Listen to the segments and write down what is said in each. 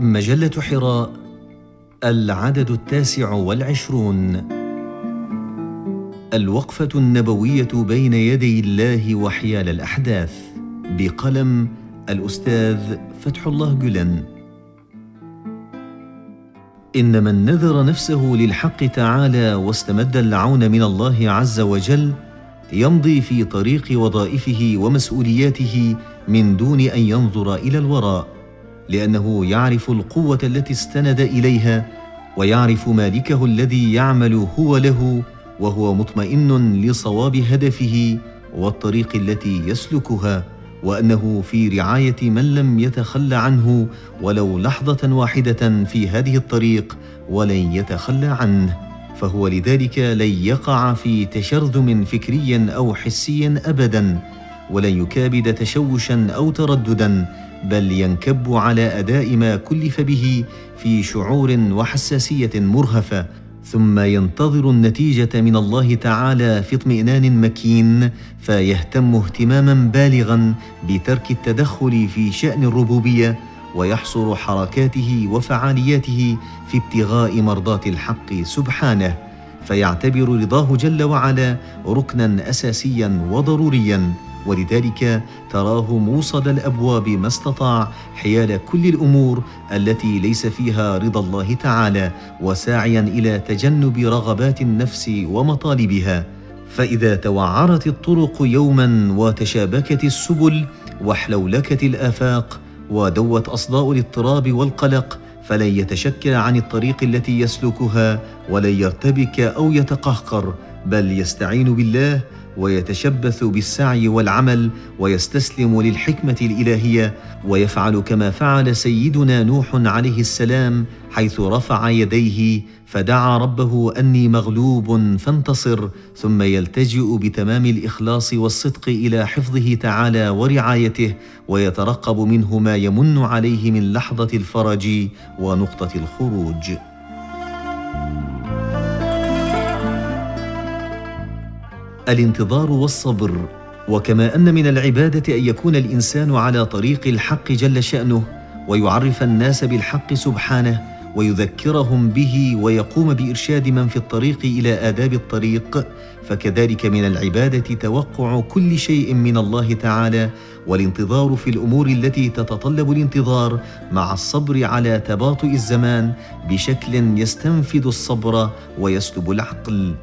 مجلة حراء العدد التاسع والعشرون. الوقفة النبوية بين يدي الله وحيال الأحداث بقلم الأستاذ فتح الله جلن. إن من نذر نفسه للحق تعالى واستمد العون من الله عز وجل يمضي في طريق وظائفه ومسؤولياته من دون أن ينظر إلى الوراء. لأنه يعرف القوة التي استند إليها ويعرف مالكه الذي يعمل هو له وهو مطمئن لصواب هدفه والطريق التي يسلكها وأنه في رعاية من لم يتخلى عنه ولو لحظة واحدة في هذه الطريق ولن يتخلى عنه. فهو لذلك لن يقع في تشرذم فكري أو حسي ابدا ولن يكابد تشوشا أو ترددا بل ينكب على أداء ما كلف به في شعور وحساسية مرهفة ثم ينتظر النتيجة من الله تعالى في اطمئنان مكين فيهتم اهتماما بالغا بترك التدخل في شأن الربوبية ويحصر حركاته وفعالياته في ابتغاء مرضاة الحق سبحانه. فيعتبر رضاه جل وعلا ركنا اساسيا وضروريا. ولذلك تراه موصد الأبواب ما استطاع حيال كل الأمور التي ليس فيها رضا الله تعالى وساعيا إلى تجنب رغبات النفس ومطالبها. فإذا توعرت الطرق يوما وتشابكت السبل واحلولكت الآفاق ودوت أصداء الاضطراب والقلق فلن يتشكى عن الطريق التي يسلكها ولن يرتبك أو يتقهقر بل يستعين بالله ويتشبث بالسعي والعمل ويستسلم للحكمة الإلهية ويفعل كما فعل سيدنا نوح عليه السلام حيث رفع يديه فدعا ربه أني مغلوب فانتصر ثم يلتجئ بتمام الإخلاص والصدق إلى حفظه تعالى ورعايته ويترقب منه ما يمن عليه من لحظة الفرج ونقطة الخروج. الانتظار والصبر. وكما أن من العبادة أن يكون الإنسان على طريق الحق جل شأنه ويعرف الناس بالحق سبحانه ويذكرهم به ويقوم بإرشاد من في الطريق إلى آداب الطريق. فكذلك من العبادة توقع كل شيء من الله تعالى والانتظار في الأمور التي تتطلب الانتظار مع الصبر على تباطؤ الزمان بشكل يستنفذ الصبر ويسلب العقل.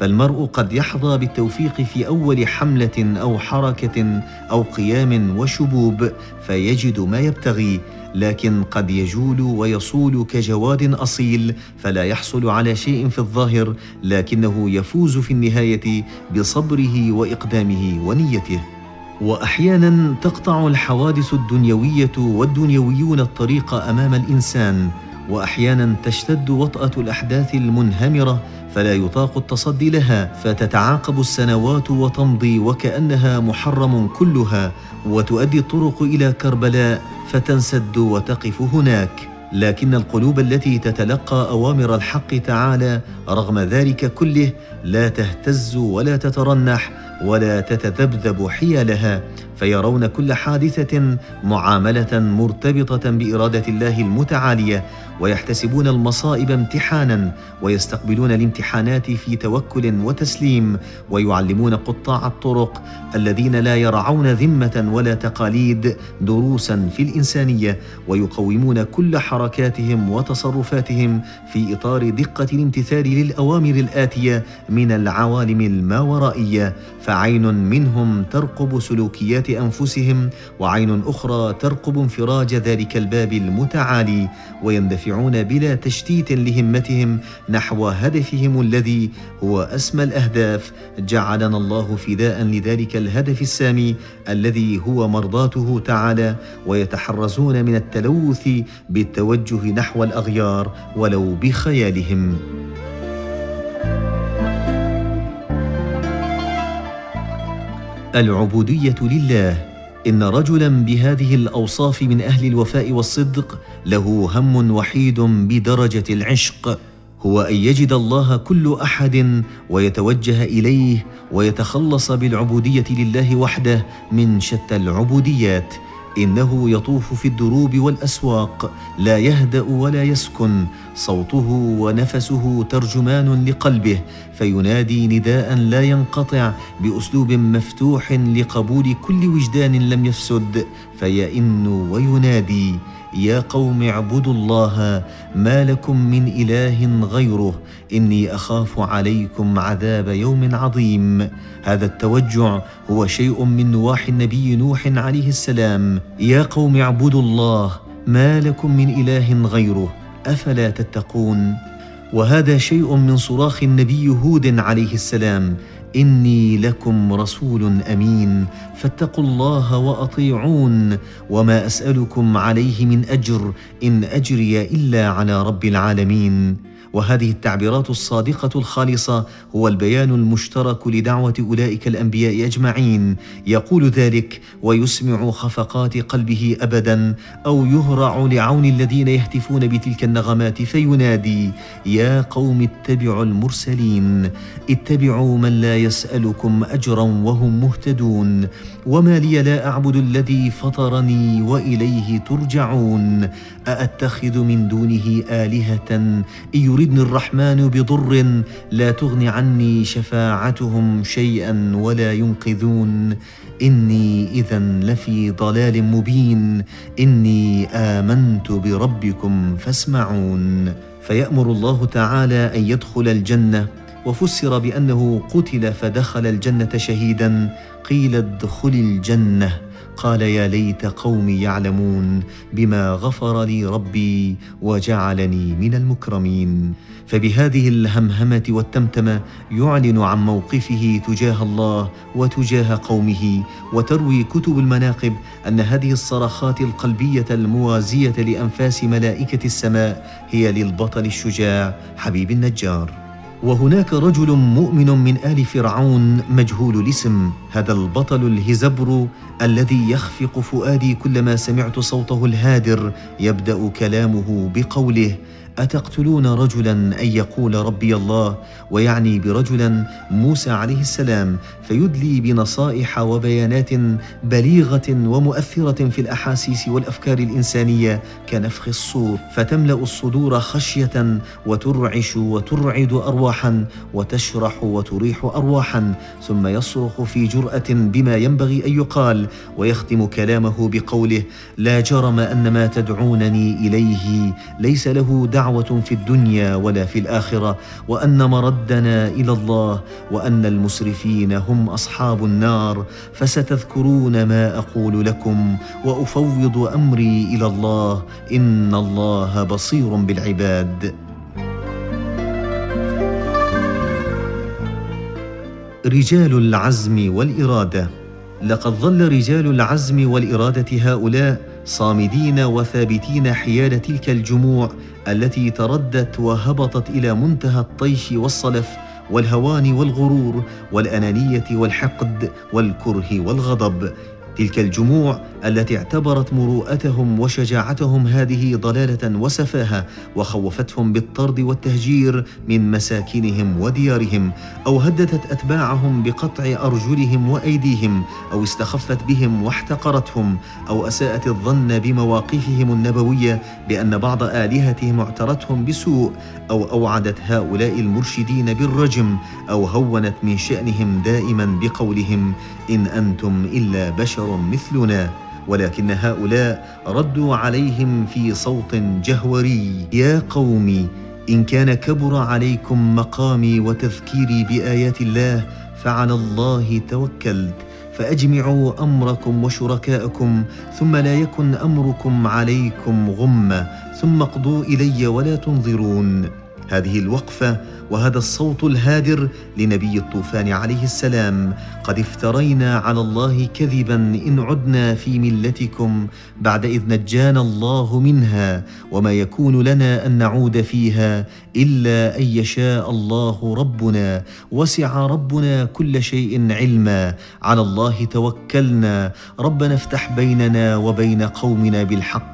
فالمرء قد يحظى بالتوفيق في أول حملة أو حركة أو قيام وشبوب فيجد ما يبتغي لكن قد يجول ويصول كجواد أصيل فلا يحصل على شيء في الظاهر لكنه يفوز في النهاية بصبره وإقدامه ونيته. وأحيانا تقطع الحوادث الدنيوية والدنيويون الطريق أمام الإنسان وأحيانا تشتد وطأة الأحداث المنهمرة فلا يطاق التصدي لها فتتعاقب السنوات وتمضي وكأنها محرم كلها وتؤدي الطرق إلى كربلاء فتنسد وتقف هناك. لكن القلوب التي تتلقى أوامر الحق تعالى رغم ذلك كله لا تهتز ولا تترنح ولا تتذبذب حيالها فيرون كل حادثة معاملة مرتبطة بإرادة الله المتعالية ويحتسبون المصائب امتحانا ويستقبلون الامتحانات في توكل وتسليم ويعلمون قطاع الطرق الذين لا يرعون ذمة ولا تقاليد دروسا في الإنسانية ويقومون كل حركاتهم وتصرفاتهم في إطار دقة الامتثال للأوامر الآتية من العوالم الماورائية. فعين منهم ترقب سلوكيات أنفسهم وعين أخرى ترقب انفراج ذلك الباب المتعالي ويندفعون بلا تشتيت لهمتهم نحو هدفهم الذي هو أسمى الأهداف. جعلنا الله فداء لذلك الهدف السامي الذي هو مرضاته تعالى ويتحرزون من التلوث بالتوجه نحو الأغيار ولو بخيالهم. العبودية لله إن رجلا بهذه الأوصاف من أهل الوفاء والصدق له هم وحيد بدرجة العشق هو أن يجد الله كل أحد ويتوجه إليه ويتخلص بالعبودية لله وحده من شتى العبوديات. إنه يطوف في الدروب والأسواق لا يهدأ ولا يسكن. صوته ونفسه ترجمان لقلبه فينادي نداء لا ينقطع بأسلوب مفتوح لقبول كل وجدان لم يفسد. فيئن وينادي يا قوم اعبدوا الله ما لكم من إله غيره إني أخاف عليكم عذاب يوم عظيم. هذا التوجع هو شيء من نواح النبي نوح عليه السلام. يا قوم اعبدوا الله ما لكم من إله غيره أفلا تتقون؟ وهذا شيء من صراخ النبي هود عليه السلام. إني لكم رسول أمين فاتقوا الله وأطيعون وما أسألكم عليه من أجر إن أجري إلا على رب العالمين. وهذه التعبيرات الصادقة الخالصة هو البيان المشترك لدعوة أولئك الأنبياء أجمعين. يقول ذلك ويسمع خفقات قلبه ابدا أو يهرع لعون الذين يهتفون بتلك النغمات فينادي يا قوم اتبعوا المرسلين اتبعوا من لا يسألكم اجرا وهم مهتدون وما لي لا أعبد الذي فطرني وإليه ترجعون أأتخذ من دونه آلهة ان يردني الرحمن بضر لا تغن عني شفاعتهم شيئا ولا ينقذون. إني اذا لفي ضلال مبين. إني آمنت بربكم فاسمعون. فيأمر الله تعالى أن يدخل الجنة. وفسر بأنه قتل فدخل الجنة شهيدا. قيل ادخل الجنة. قال يا ليت قومي يعلمون بما غفر لي ربي وجعلني من المكرمين. فبهذه الهمهمة والتمتمه يعلن عن موقفه تجاه الله وتجاه قومه وتروي كتب المناقب أن هذه الصرخات القلبية الموازية لأنفاس ملائكة السماء هي للبطل الشجاع حبيب النجار. وهناك رجل مؤمن من آل فرعون مجهول الاسم هذا البطل الهزبر الذي يخفق فؤادي كلما سمعت صوته الهادر يبدأ كلامه بقوله أتقتلون رجلا أن يقول ربي الله ويعني برجلا موسى عليه السلام فيدلي بنصائح وبيانات بليغة ومؤثرة في الأحاسيس والأفكار الإنسانية كنفخ الصور فتملأ الصدور خشية وترعش وترعد ارواحا وتشرح وتريح ارواحا ثم يصرخ في جرأة بما ينبغي أن يقال ويختم كلامه بقوله لا جرم أن ما تدعونني إليه ليس له دعوة دعوة في الدنيا ولا في الآخرة وأن مردنا إلى الله وأن المسرفين هم أصحاب النار فستذكرون ما أقول لكم وأفوض أمري إلى الله إن الله بصير بالعباد. رجال العزم والإرادة. لقد ظل رجال العزم والإرادة هؤلاء صامدين وثابتين حيال تلك الجموع التي تردت وهبطت إلى منتهى الطيش والصلف والهوان والغرور والأنانية والحقد والكره والغضب. تلك الجموع التي اعتبرت مروءتهم وشجاعتهم هذه ضلالة وسفاهة وخوفتهم بالطرد والتهجير من مساكنهم وديارهم أو هددت أتباعهم بقطع أرجلهم وأيديهم أو استخفت بهم واحتقرتهم أو أساءت الظن بمواقفهم النبوية بأن بعض آلهتهم اعترتهم بسوء أو أوعدت هؤلاء المرشدين بالرجم أو هونت من شأنهم دائما بقولهم إن أنتم إلا بشر مثلنا ولكن هؤلاء ردوا عليهم في صوت جهوري. يا قوم إن كان كبر عليكم مقامي وتذكيري بآيات الله فعلى الله توكلت. فأجمعوا أمركم وشركاءكم ثم لا يكن أمركم عليكم غمة ثم اقضوا إلي ولا تنظرون. هذه الوقفة وهذا الصوت الهادر لنبي الطوفان عليه السلام قد افترينا على الله كذبا إن عدنا في ملتكم بعد إذ نجانا الله منها وما يكون لنا أن نعود فيها إلا أن يشاء الله ربنا. وسع ربنا كل شيء علما. على الله توكلنا. ربنا افتح بيننا وبين قومنا بالحق.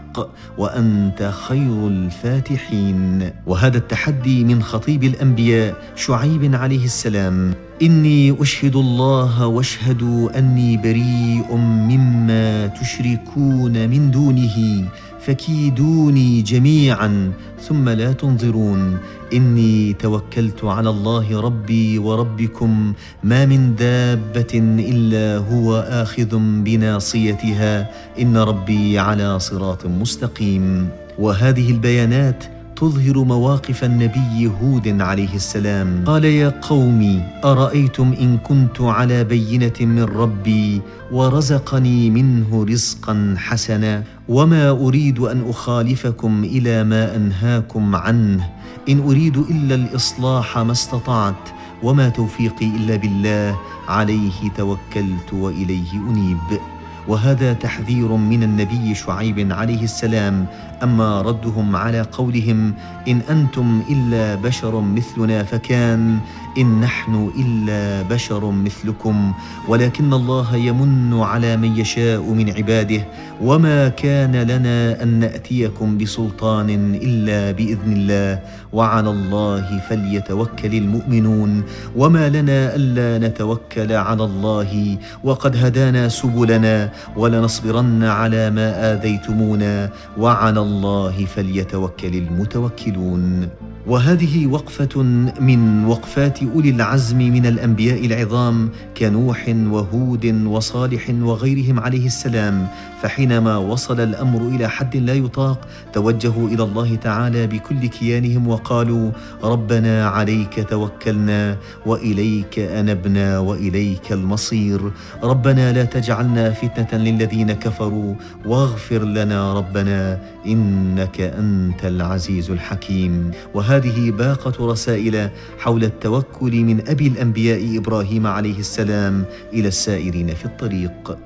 وأنت خير الفاتحين. وهذا التحدي من خطيب الأنبياء شعيب عليه السلام. إني أشهد الله واشهدوا أني بريء مما تشركون من دونه. فكيدوني جميعا ثم لا تنظرون. إني توكلت على الله ربي وربكم ما من دابة إلا هو آخذ بناصيتها. إن ربي على صراط مستقيم. وهذه البيانات تظهر مواقف النبي هود عليه السلام. قال يا قوم أرأيتم إن كنت على بينة من ربي ورزقني منه رزقا حسنا؟ وما اريد ان اخالفكم إلى ما انهاكم عنه. ان اريد الا الاصلاح ما استطعت وما توفيقي الا بالله. عليه توكلت واليه انيب. وهذا تحذير من النبي شعيب عليه السلام. أما ردهم على قولهم إن أنتم إلا بشر مثلنا فكان إن نحن إلا بشر مثلكم ولكن الله يمن على من يشاء من عباده وما كان لنا أن نأتيكم بسلطان إلا بإذن الله وعلى الله فليتوكل المؤمنون وما لنا ألا نتوكل على الله وقد هدانا سبلنا ولنصبرن على ما آذيتمونا وعلى الله فليتوكل المتوكلون. وهذه وقفة من وقفات أولي العزم من الأنبياء العظام كنوح وهود وصالح وغيرهم عليه السلام فحينما وصل الأمر إلى حد لا يطاق توجهوا إلى الله تعالى بكل كيانهم وقالوا ربنا عليك توكلنا وإليك أنبنا وإليك المصير. ربنا لا تجعلنا فتنة للذين كفروا واغفر لنا ربنا إنك أنت العزيز الحكيم. وهذه باقة رسائل حول التوكل من أبي الأنبياء إبراهيم عليه السلام إلى السائرين في الطريق.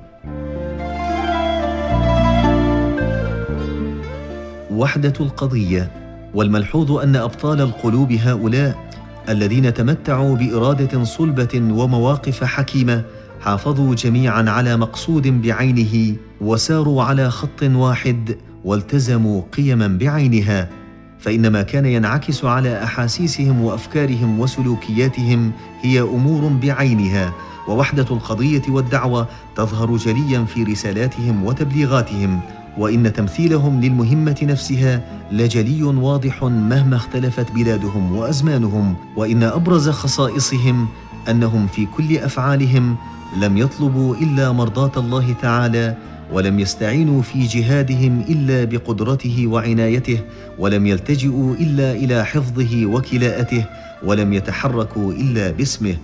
وحده القضية والملحوظ أن أبطال القلوب هؤلاء الذين تمتعوا بإرادة صلبة ومواقف حكيمة حافظوا جميعا على مقصود بعينه وساروا على خط واحد والتزموا قيما بعينها فان ما كان ينعكس على أحاسيسهم وأفكارهم وسلوكياتهم هي أمور بعينها ووحدة القضية والدعوة تظهر جليا في رسالاتهم وتبليغاتهم وإن تمثيلهم للمهمة نفسها لجلي واضح مهما اختلفت بلادهم وأزمانهم وإن أبرز خصائصهم أنهم في كل أفعالهم لم يطلبوا إلا مرضاة الله تعالى ولم يستعينوا في جهادهم إلا بقدرته وعنايته ولم يلتجئوا إلا إلى حفظه وكلاءته ولم يتحركوا إلا باسمه.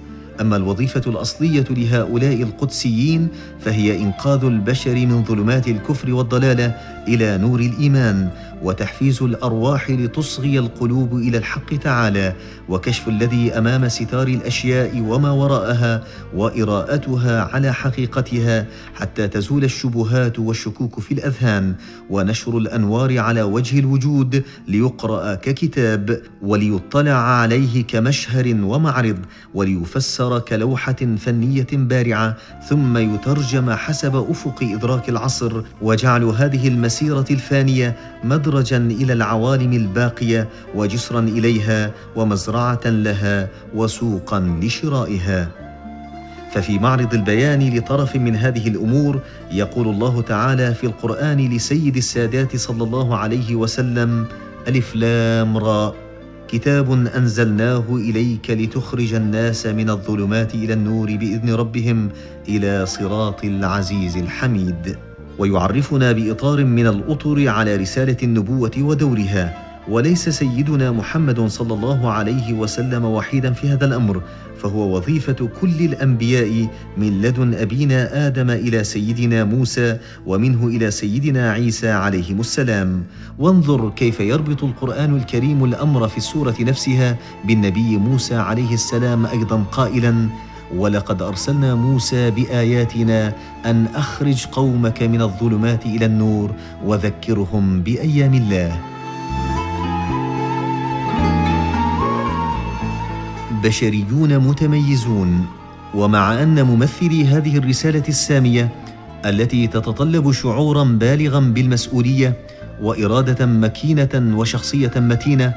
أما الوظيفة الأصلية لهؤلاء القدسيين فهي إنقاذ البشر من ظلمات الكفر والضلالة إلى نور الإيمان. وتحفيز الأرواح لتصغي القلوب إلى الحق تعالى وكشف الذي أمام ستار الأشياء وما وراءها وإراءتها على حقيقتها حتى تزول الشبهات والشكوك في الاذهان ونشر الأنوار على وجه الوجود ليقرأ ككتاب وليطلع عليه كمشهر ومعرض وليفسر كلوحة فنية بارعة ثم يترجم حسب أفق إدراك العصر وجعل هذه المسيرة الفانية مدرجا إلى العوالم الباقية وجسرا إليها ومزرعة لها وسوقا لشرائها. ففي معرض البيان لطرف من هذه الأمور يقول الله تعالى في القرآن لسيد السادات صلى الله عليه وسلم ألف لام را. كتاب أنزلناه إليك لتخرج الناس من الظلمات إلى النور بإذن ربهم إلى صراط العزيز الحميد. ويعرفنا بإطار من الأطر على رسالة النبوة ودورها وليس سيدنا محمد صلى الله عليه وسلم وحيدا في هذا الأمر فهو وظيفة كل الأنبياء من لدن أبينا آدم إلى سيدنا موسى ومنه إلى سيدنا عيسى عليهم السلام. وانظر كيف يربط القرآن الكريم الأمر في السورة نفسها بالنبي موسى عليه السلام أيضا قائلا ولقد أرسلنا موسى بآياتنا أن أخرج قومك من الظلمات إلى النور وذكرهم بأيام الله. بشريون متميزون ومع أن ممثلي هذه الرسالة السامية التي تتطلب شعورا بالغا بالمسؤولية وإرادة مكينة وشخصية متينة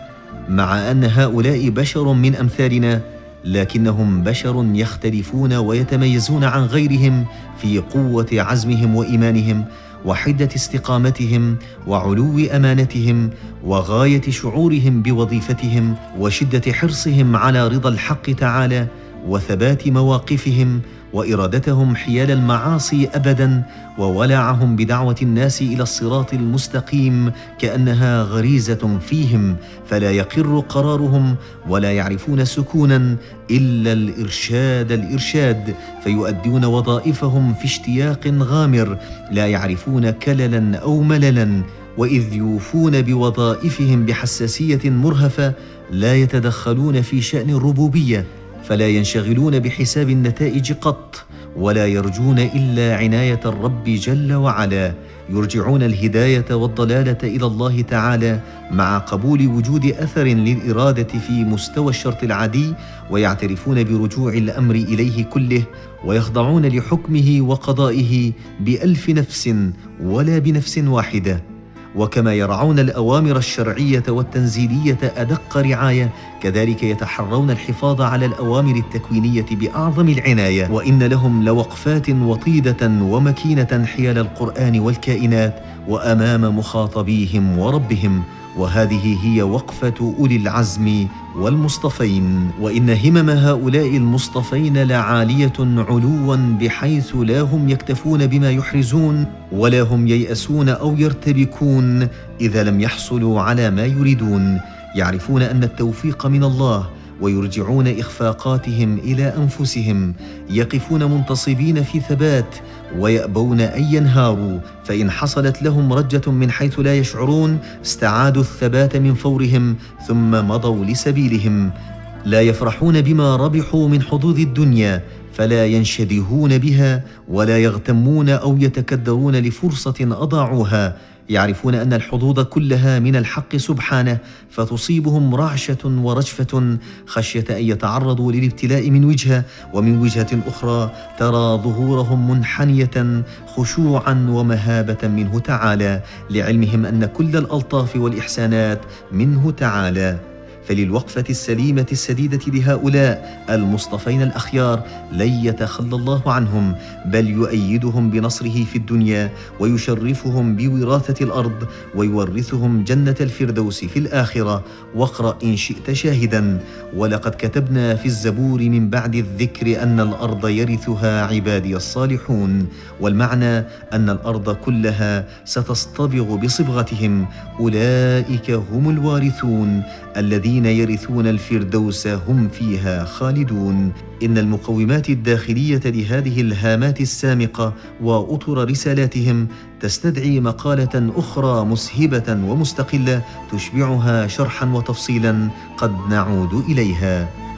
مع أن هؤلاء بشر من أمثالنا لكنهم بشر يختلفون ويتميزون عن غيرهم في قوة عزمهم وإيمانهم وحدة استقامتهم وعلو أمانتهم وغاية شعورهم بوظيفتهم وشدة حرصهم على رضا الحق تعالى وثبات مواقفهم وإرادتهم حيال المعاصي ابدا وولعهم بدعوة الناس إلى الصراط المستقيم كأنها غريزة فيهم فلا يقر قرارهم ولا يعرفون سكونا إلا الإرشاد الإرشاد. فيؤدون وظائفهم في اشتياق غامر لا يعرفون كللا أو مللا. وإذ يوفون بوظائفهم بحساسية مرهفة لا يتدخلون في شأن الربوبية. فلا ينشغلون بحساب النتائج قط ولا يرجون إلا عناية الرب جل وعلا. يرجعون الهداية والضلالة إلى الله تعالى مع قبول وجود أثر للإرادة في مستوى الشرط العادي ويعترفون برجوع الأمر إليه كله ويخضعون لحكمه وقضائه بألف نفس ولا بنفس واحدة. وكما يرعون الأوامر الشرعية والتنزيلية أدق رعاية كذلك يتحرون الحفاظ على الأوامر التكوينية بأعظم العناية. وإن لهم لوقفات وطيدة ومكينة حيال القرآن والكائنات وأمام مخاطبيهم وربهم وهذه هي وقفة أولي العزم والمصطفين وإن همم هؤلاء المصطفين لعالية علوا بحيث لا هم يكتفون بما يحرزون ولا هم ييأسون أو يرتبكون إذا لم يحصلوا على ما يريدون. يعرفون أن التوفيق من الله ويرجعون إخفاقاتهم إلى أنفسهم. يقفون منتصبين في ثبات ويأبون أن ينهاروا فإن حصلت لهم رجة من حيث لا يشعرون استعادوا الثبات من فورهم ثم مضوا لسبيلهم. لا يفرحون بما ربحوا من حظوظ الدنيا فلا ينشدهون بها ولا يغتمون أو يتكدرون لفرصة أضاعوها. يعرفون أن الحظوظ كلها من الحق سبحانه فتصيبهم رعشة ورجفة خشية أن يتعرضوا للابتلاء من وجهة ومن وجهة أخرى ترى ظهورهم منحنية خشوعا ومهابة منه تعالى لعلمهم أن كل الألطاف والإحسانات منه تعالى. فللوقفة السليمة السديدة لهؤلاء المصطفين الأخيار لن يتخلى الله عنهم بل يؤيدهم بنصره في الدنيا ويشرفهم بوراثة الأرض ويورثهم جنة الفردوس في الآخرة. واقرأ إن شئت شاهدا. ولقد كتبنا في الزبور من بعد الذكر أن الأرض يرثها عبادي الصالحون والمعنى أن الأرض كلها ستصطبغ بصبغتهم. أولئك هم الوارثون. الذين يرثون الفردوس هم فيها خالدون. إن المقومات الداخلية لهذه الهامات السامقة وأطر رسالاتهم تستدعي مقالة أخرى مسهبة ومستقلة تشبعها شرحا وتفصيلا قد نعود إليها.